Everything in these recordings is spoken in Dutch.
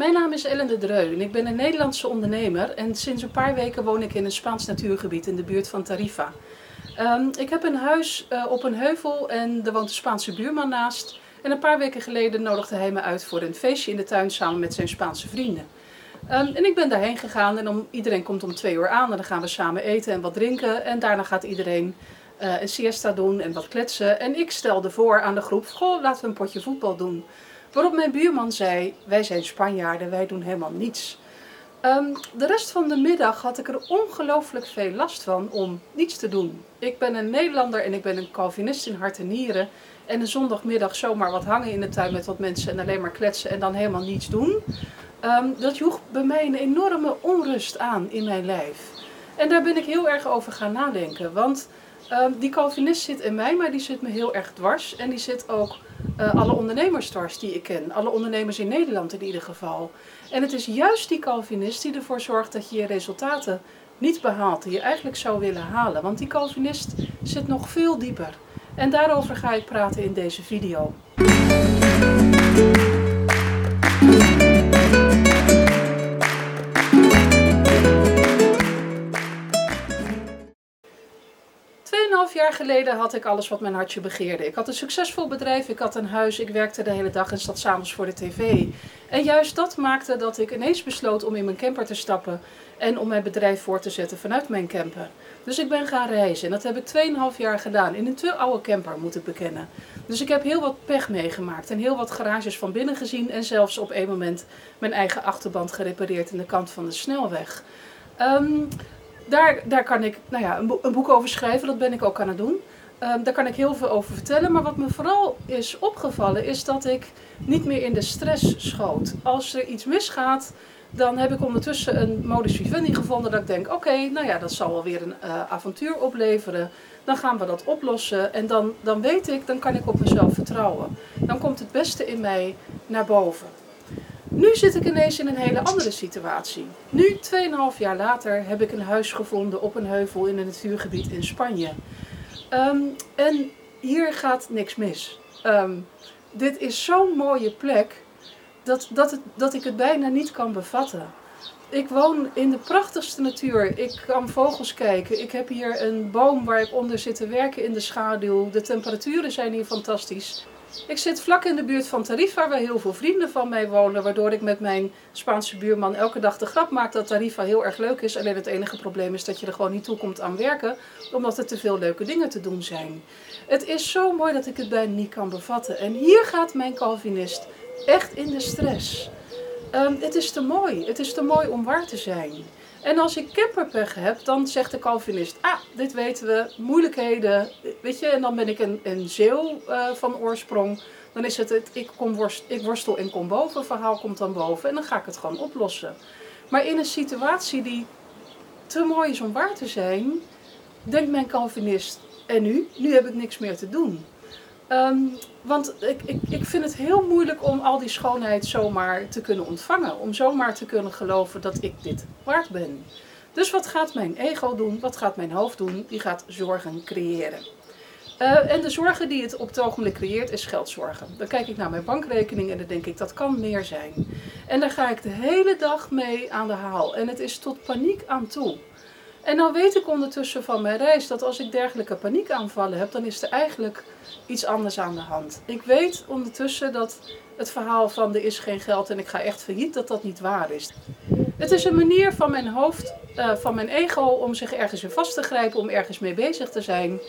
Mijn naam is Ellen de Dreu en ik ben een Nederlandse ondernemer en sinds een paar weken woon ik in een Spaans natuurgebied in de buurt van Tarifa. Ehm, ik heb een huis uh, op een heuvel en er woont een Spaanse buurman naast. En een paar weken geleden nodigde hij me uit voor een feestje in de tuin samen met zijn Spaanse vrienden. Um, en ik ben daarheen gegaan en om, iedereen komt om twee uur aan en dan gaan we samen eten en wat drinken. En daarna gaat iedereen uh, een siesta doen en wat kletsen. En ik stelde voor aan de groep, goh, laten we een potje voetbal doen. Waarop mijn buurman zei, wij zijn Spanjaarden, wij doen helemaal niets. Um, de rest van de middag had ik er ongelooflijk veel last van om niets te doen. Ik ben een Nederlander en ik ben een Calvinist in hart en nieren. En een zondagmiddag zomaar wat hangen in de tuin met wat mensen en alleen maar kletsen en dan helemaal niets doen. Um, dat joeg bij mij een enorme onrust aan in mijn lijf. En daar ben ik heel erg over gaan nadenken. Want um, die Calvinist zit in mij, maar die zit me heel erg dwars. En die zit ook uh, alle ondernemers dwars die ik ken. Alle ondernemers in Nederland in ieder geval. En het is juist die Calvinist die ervoor zorgt dat je je resultaten niet behaalt die je eigenlijk zou willen halen. Want die Calvinist zit nog veel dieper. En daarover ga ik praten in deze video. Geleden had ik alles wat mijn hartje begeerde. Ik had een succesvol bedrijf, ik had een huis, ik werkte de hele dag en zat s'avonds voor de tv. En juist dat maakte dat ik ineens besloot om in mijn camper te stappen en om mijn bedrijf voor te zetten vanuit mijn camper. Dus ik ben gaan reizen en dat heb ik 2,5 jaar gedaan in een te oude camper moet ik bekennen. Dus ik heb heel wat pech meegemaakt en heel wat garages van binnen gezien en zelfs op een moment mijn eigen achterband gerepareerd in de kant van de snelweg. Um, daar, daar kan ik nou ja, een, een boek over schrijven, dat ben ik ook aan het doen. Um, daar kan ik heel veel over vertellen. Maar wat me vooral is opgevallen, is dat ik niet meer in de stress schoot. Als er iets misgaat, dan heb ik ondertussen een modus vivendi gevonden dat ik denk, oké, nou ja, dat zal wel weer een uh, avontuur opleveren. Dan gaan we dat oplossen en dan, dan weet ik, dan kan ik op mezelf vertrouwen. Dan komt het beste in mij naar boven. Nu zit ik ineens in een hele andere situatie. Nu, 2,5 jaar later, heb ik een huis gevonden op een heuvel in een natuurgebied in Spanje. Um, en hier gaat niks mis. Um, dit is zo'n mooie plek dat, dat, het, dat ik het bijna niet kan bevatten. Ik woon in de prachtigste natuur. Ik kan vogels kijken. Ik heb hier een boom waar ik onder zit te werken in de schaduw. De temperaturen zijn hier fantastisch. Ik zit vlak in de buurt van Tarifa, waar heel veel vrienden van mij wonen. Waardoor ik met mijn Spaanse buurman elke dag de grap maak dat Tarifa heel erg leuk is. Alleen het enige probleem is dat je er gewoon niet toe komt aan werken. Omdat er te veel leuke dingen te doen zijn. Het is zo mooi dat ik het bijna niet kan bevatten. En hier gaat mijn Calvinist echt in de stress. Um, het is te mooi. Het is te mooi om waar te zijn. En als ik camperpech heb, dan zegt de Calvinist, ah, dit weten we, moeilijkheden, weet je, en dan ben ik een, een zeeuw uh, van oorsprong. Dan is het, het ik, kom worst, ik worstel en kom boven, verhaal komt dan boven en dan ga ik het gewoon oplossen. Maar in een situatie die te mooi is om waar te zijn, denkt mijn Calvinist, en nu? Nu heb ik niks meer te doen. Um, want ik, ik, ik vind het heel moeilijk om al die schoonheid zomaar te kunnen ontvangen. Om zomaar te kunnen geloven dat ik dit waard ben. Dus wat gaat mijn ego doen? Wat gaat mijn hoofd doen? Die gaat zorgen creëren. Uh, en de zorgen die het op het ogenblik creëert is geldzorgen. Dan kijk ik naar mijn bankrekening en dan denk ik dat kan meer zijn. En daar ga ik de hele dag mee aan de haal. En het is tot paniek aan toe. En dan weet ik ondertussen van mijn reis dat als ik dergelijke paniekaanvallen heb, dan is er eigenlijk iets anders aan de hand. Ik weet ondertussen dat het verhaal van er is geen geld en ik ga echt failliet, dat dat niet waar is. Het is een manier van mijn hoofd, uh, van mijn ego, om zich ergens in vast te grijpen, om ergens mee bezig te zijn.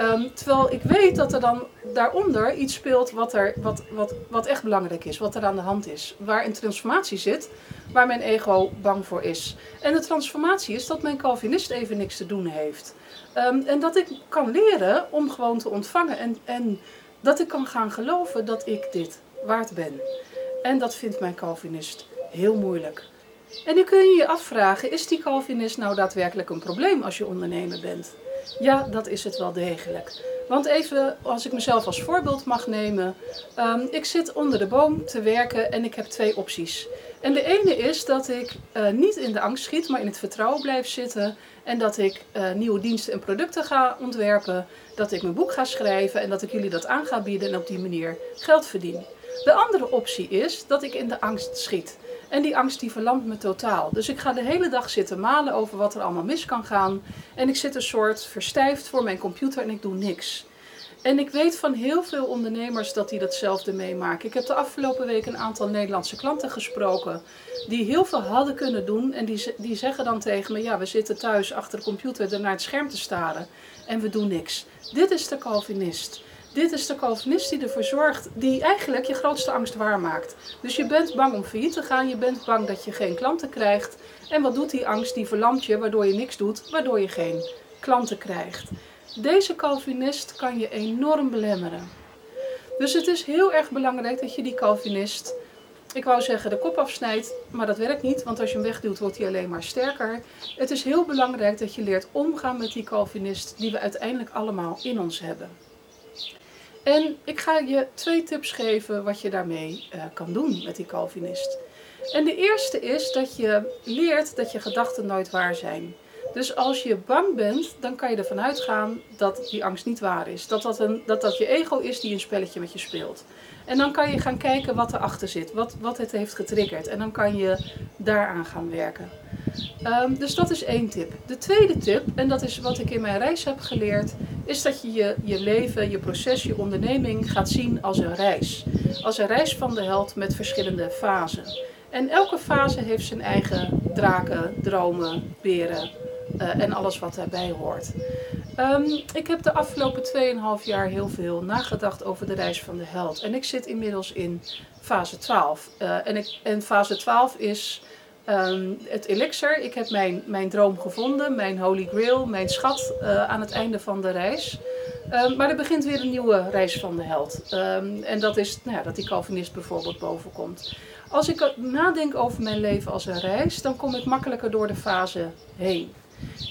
Um, terwijl ik weet dat er dan daaronder iets speelt wat, er, wat, wat, wat echt belangrijk is, wat er aan de hand is. Waar een transformatie zit, waar mijn ego bang voor is. En de transformatie is dat mijn Calvinist even niks te doen heeft. Um, en dat ik kan leren om gewoon te ontvangen. En, en dat ik kan gaan geloven dat ik dit waard ben. En dat vindt mijn Calvinist heel moeilijk. En nu kun je je afvragen, is die Calvinist nou daadwerkelijk een probleem als je ondernemer bent? Ja, dat is het wel degelijk. Want even, als ik mezelf als voorbeeld mag nemen. Um, ik zit onder de boom te werken en ik heb twee opties. En de ene is dat ik uh, niet in de angst schiet, maar in het vertrouwen blijf zitten. En dat ik uh, nieuwe diensten en producten ga ontwerpen. Dat ik mijn boek ga schrijven en dat ik jullie dat aan ga bieden en op die manier geld verdien. De andere optie is dat ik in de angst schiet. En die angst die verlamt me totaal. Dus ik ga de hele dag zitten malen over wat er allemaal mis kan gaan. En ik zit een soort verstijfd voor mijn computer en ik doe niks. En ik weet van heel veel ondernemers dat die datzelfde meemaken. Ik heb de afgelopen week een aantal Nederlandse klanten gesproken die heel veel hadden kunnen doen. En die, die zeggen dan tegen me, ja we zitten thuis achter de computer naar het scherm te staren en we doen niks. Dit is de Calvinist. Dit is de Calvinist die ervoor zorgt, die eigenlijk je grootste angst waarmaakt. Dus je bent bang om failliet te gaan, je bent bang dat je geen klanten krijgt. En wat doet die angst? Die verlamt je, waardoor je niks doet, waardoor je geen klanten krijgt. Deze Calvinist kan je enorm belemmeren. Dus het is heel erg belangrijk dat je die Calvinist, ik wou zeggen de kop afsnijdt, maar dat werkt niet, want als je hem wegduwt wordt hij alleen maar sterker. Het is heel belangrijk dat je leert omgaan met die Calvinist die we uiteindelijk allemaal in ons hebben. En ik ga je twee tips geven wat je daarmee uh, kan doen met die Calvinist. En de eerste is dat je leert dat je gedachten nooit waar zijn. Dus als je bang bent, dan kan je ervan uitgaan dat die angst niet waar is. Dat dat, een, dat dat je ego is die een spelletje met je speelt. En dan kan je gaan kijken wat erachter zit, wat, wat het heeft getriggerd. En dan kan je daaraan gaan werken. Um, dus dat is één tip. De tweede tip, en dat is wat ik in mijn reis heb geleerd, is dat je je, je leven, je proces, je onderneming gaat zien als een reis. Als een reis van de held met verschillende fasen. En elke fase heeft zijn eigen draken, dromen, beren, uh, en alles wat daarbij hoort. Um, ik heb de afgelopen 2,5 jaar heel veel nagedacht over de reis van de held. En ik zit inmiddels in fase 12. Uh, eh, en, fase 12 is um, het elixir. Ik heb mijn, mijn droom gevonden, mijn holy grail, mijn schat uh, aan het einde van de reis. Um, maar er begint weer een nieuwe reis van de held. en dat is nou ja, dat die Calvinist bijvoorbeeld bovenkomt. Als ik nadenk over mijn leven als een reis, dan kom ik makkelijker door de fase heen.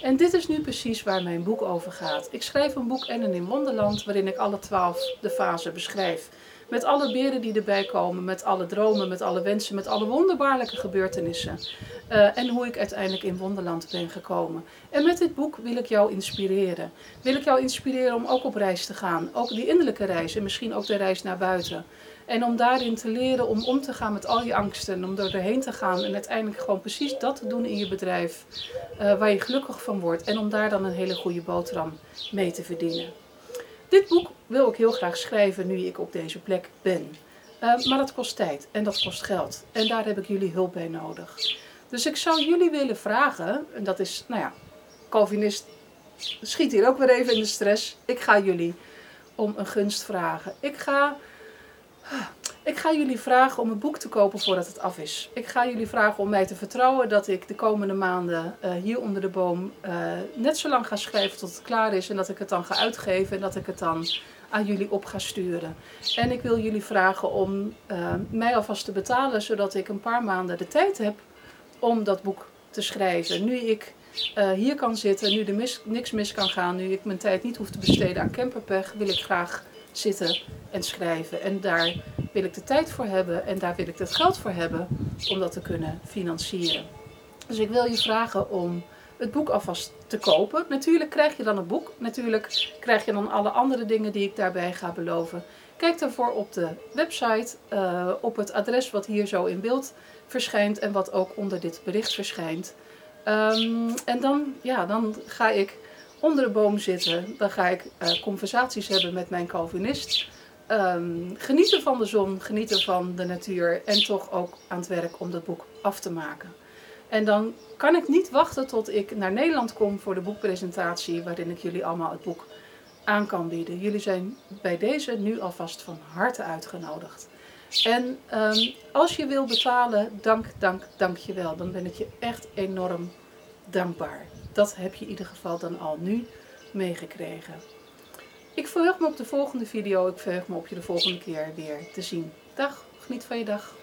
En dit is nu precies waar mijn boek over gaat. Ik schrijf een boek En in Wonderland waarin ik alle twaalf de fasen beschrijf. Met alle beren die erbij komen, met alle dromen, met alle wensen, met alle wonderbaarlijke gebeurtenissen. Uh, en hoe ik uiteindelijk in Wonderland ben gekomen. En met dit boek wil ik jou inspireren. Wil ik jou inspireren om ook op reis te gaan. Ook die innerlijke reis en misschien ook de reis naar buiten. En om daarin te leren om om te gaan met al je angsten. Om er doorheen te gaan en uiteindelijk gewoon precies dat te doen in je bedrijf. Uh, waar je gelukkig van wordt. En om daar dan een hele goede boterham mee te verdienen. Dit boek wil ik heel graag schrijven nu ik op deze plek ben. Uh, maar dat kost tijd en dat kost geld. En daar heb ik jullie hulp bij nodig. Dus ik zou jullie willen vragen, en dat is, nou ja, Calvinist schiet hier ook weer even in de stress. Ik ga jullie om een gunst vragen. Ik ga ik ga jullie vragen om een boek te kopen voordat het af is. Ik ga jullie vragen om mij te vertrouwen dat ik de komende maanden uh, hier onder de boom uh, net zo lang ga schrijven tot het klaar is. En dat ik het dan ga uitgeven en dat ik het dan aan jullie op ga sturen. En ik wil jullie vragen om uh, mij alvast te betalen, zodat ik een paar maanden de tijd heb om dat boek te schrijven. Nu ik hier kan zitten, nu er niks mis kan gaan, nu ik mijn tijd niet hoef te besteden aan camperpech, wil ik graag zitten en schrijven. En daar wil ik de tijd voor hebben en daar wil ik het geld voor hebben om dat te kunnen financieren. Dus ik wil je vragen om het boek alvast te kopen. Natuurlijk krijg je dan het boek. Natuurlijk krijg je dan alle andere dingen die ik daarbij ga beloven. Kijk daarvoor op de website, uh, op het adres wat hier zo in beeld verschijnt en wat ook onder dit bericht verschijnt. Um, en dan, ja, dan ga ik onder de boom zitten. Dan ga ik uh, conversaties hebben met mijn Calvinist. Um, genieten van de zon, genieten van de natuur en toch ook aan het werk om dat boek af te maken. En dan kan ik niet wachten tot ik naar Nederland kom voor de boekpresentatie waarin ik jullie allemaal het boek aan kan bieden. Jullie zijn bij deze nu alvast van harte uitgenodigd. En um, als je wil betalen, dank, dank, dank je wel. Dan ben ik je echt enorm dankbaar dat heb je in ieder geval dan al nu meegekregen. Ik verheug me op de volgende video. Ik verheug me op je de volgende keer weer te zien. Dag, geniet van je dag.